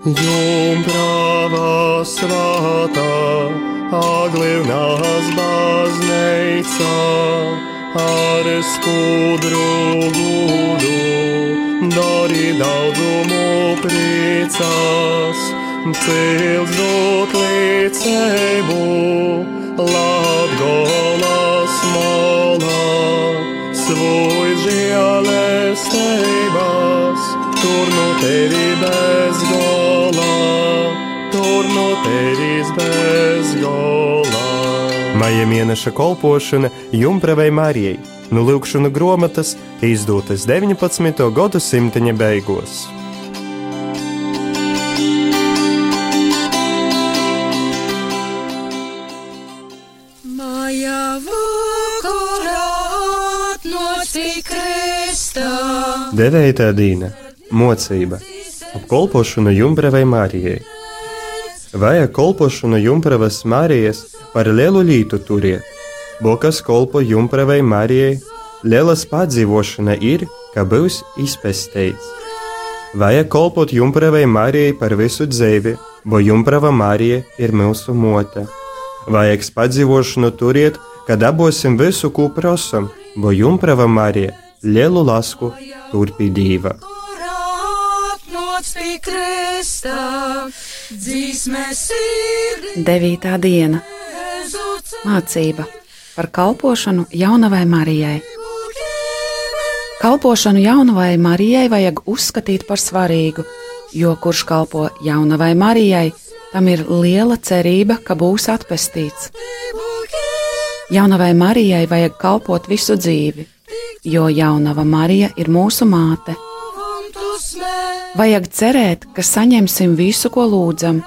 Jumprava svētā, aglivnās baznīca, ar skudru gudu, dari daudzumu priecās, cils dot līdzību, Latgolas molā, svoj žēlestības, tur no tevi bez gola, tur no tevis bez gola. Maija mēneša kolpošana Jumpravai Marijai, nu lūkšana grāmatas izdotas 19. gadsimta beigās. Devētā dīna - mocība, ap kolpošanu Jumpravai Marijai. Vajag kolpošanu Jumpravas Marijas par lielu lītu turiet, bo kas kolpo Jumpravai Marijai, lielas padzīvošana ir, ka būs izpesteits. Vajag kolpot Jumpravai Marijai par visu dzīvi, bo Jumprava Marija ir mūsu mote. Vajag padzīvošanu turiet, kad dabūsim visu, ko prasam, bo Jumprava Marija lielu lasku turpidīva. Atnāci kristā. Dzīsmēs ir Devītā diena mācība par kalpošanu jaunavai Marijai. Kalpošanu jaunavai Marijai vajag uzskatīt par svarīgu, jo kurš kalpo jaunavai Marijai, tam ir liela cerība, ka būs atpestīts. Jaunavai Marijai vajag kalpot visu dzīvi, jo jaunava Marija ir mūsu māte. Vajag cerēt, ka saņemsim visu, ko lūdzam,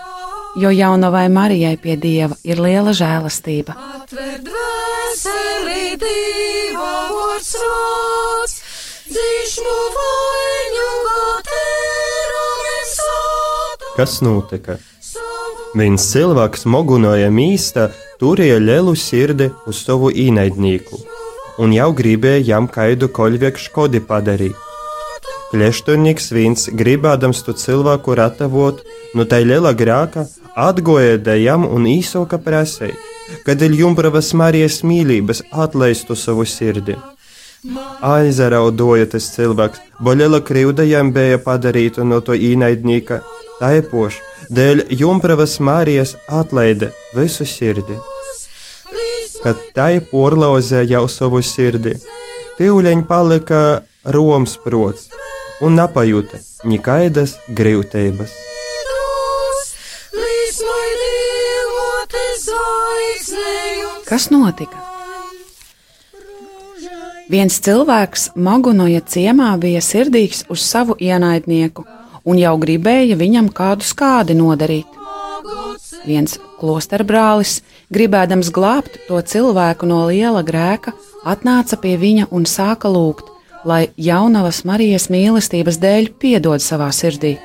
jo jaunavai Marijai pie Dieva ir liela žēlastība. Kas notika? Viens cilvēks mogunoja mīsta, turēja lielu sirdi uz savu īnaidnieku, un jau gribēja jam kaidu koļviek škodi padarīt. Kļešturnieks viens, gribādams to cilvēku ratavot, no tai liela grāka, atgoja dejam un īsoka prasēja, kad ir Jumpravas Marijas mīlības atlaistu savu sirdi. Aizaraudoja tas cilvēks, bo liela krivda jam bija padarīta no to īnaidnieka, taipoši, dēļ Jumpravas Marijas atlaida visu sirdi. Kad tai porlauzē jau savu sirdi, Tīuļiņš palika roms prots un nepajuta nekaidas grūtības. Kas notika? Viens cilvēks Magunoja ciemā bija sirdīgs uz savu ienaidnieku un jau gribēja viņam kādu skādi nodarīt. Viens klosterbrālis, gribēdams glābt to cilvēku no liela grēka, atnāca pie viņa un sāka lūgt, lai jaunavas Marijas mīlestības dēļ piedod savā sirdī.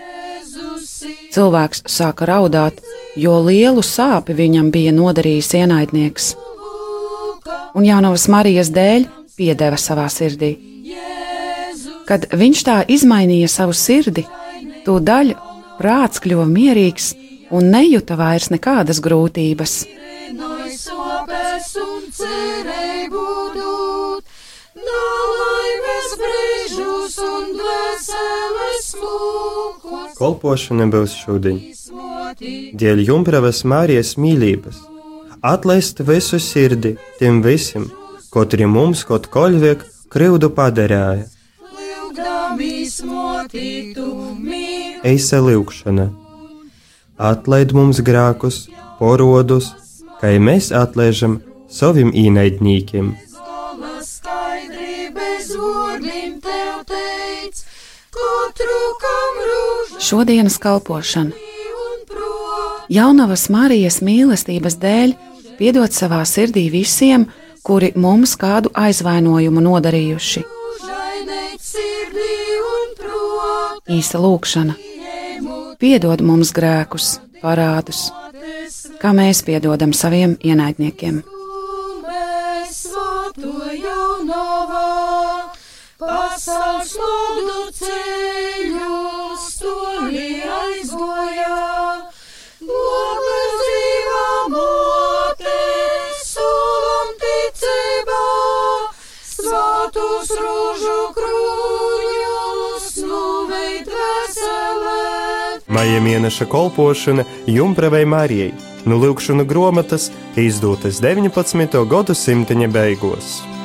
Cilvēks sāka raudāt, jo lielu sāpi viņam bija nodarījis ienaidnieks, un jaunavas Marijas dēļ piedeva savā sirdī. Kad viņš tā izmainīja savu sirdi, tūdaļ prāts kļuva mierīgs un nejuta vairs nekādas grūtības. Sopes nalaimes brīžus un dvēseles mūkus. Kolpošana būs šodien. Dēļ Jumpravas Marijas mīlības, atlaist visu sirdi tiem visiem, kuri mums kaut koļviek krivdu padarīja. Eisa lūkšana. Atlaid mums grākus, porodus, kā mēs atlaižam saviem īnaidniekiem. Teic, katru kam rūž Šodienas kalpošana. Jaunavas Marijas mīlestības dēļ piedot savā sirdī visiem, kuri mums kādu aizvainojumu nodarījuši. Īsa lūkšana. Piedod mums grēkus, parādus, kā mēs piedodam saviem ienaidniekiem. Mēs svāto jaunavā, pasaules lūdu ceļu stūri aizgoja. Lūgu dzīvā mote, solom ticībā, svātus rūžu krūļus, nuveid veselē. Maija mēneša kolpošana jumpravei Marijai, nu lūkšana gromatas izdotas 19. gadsimta beigās.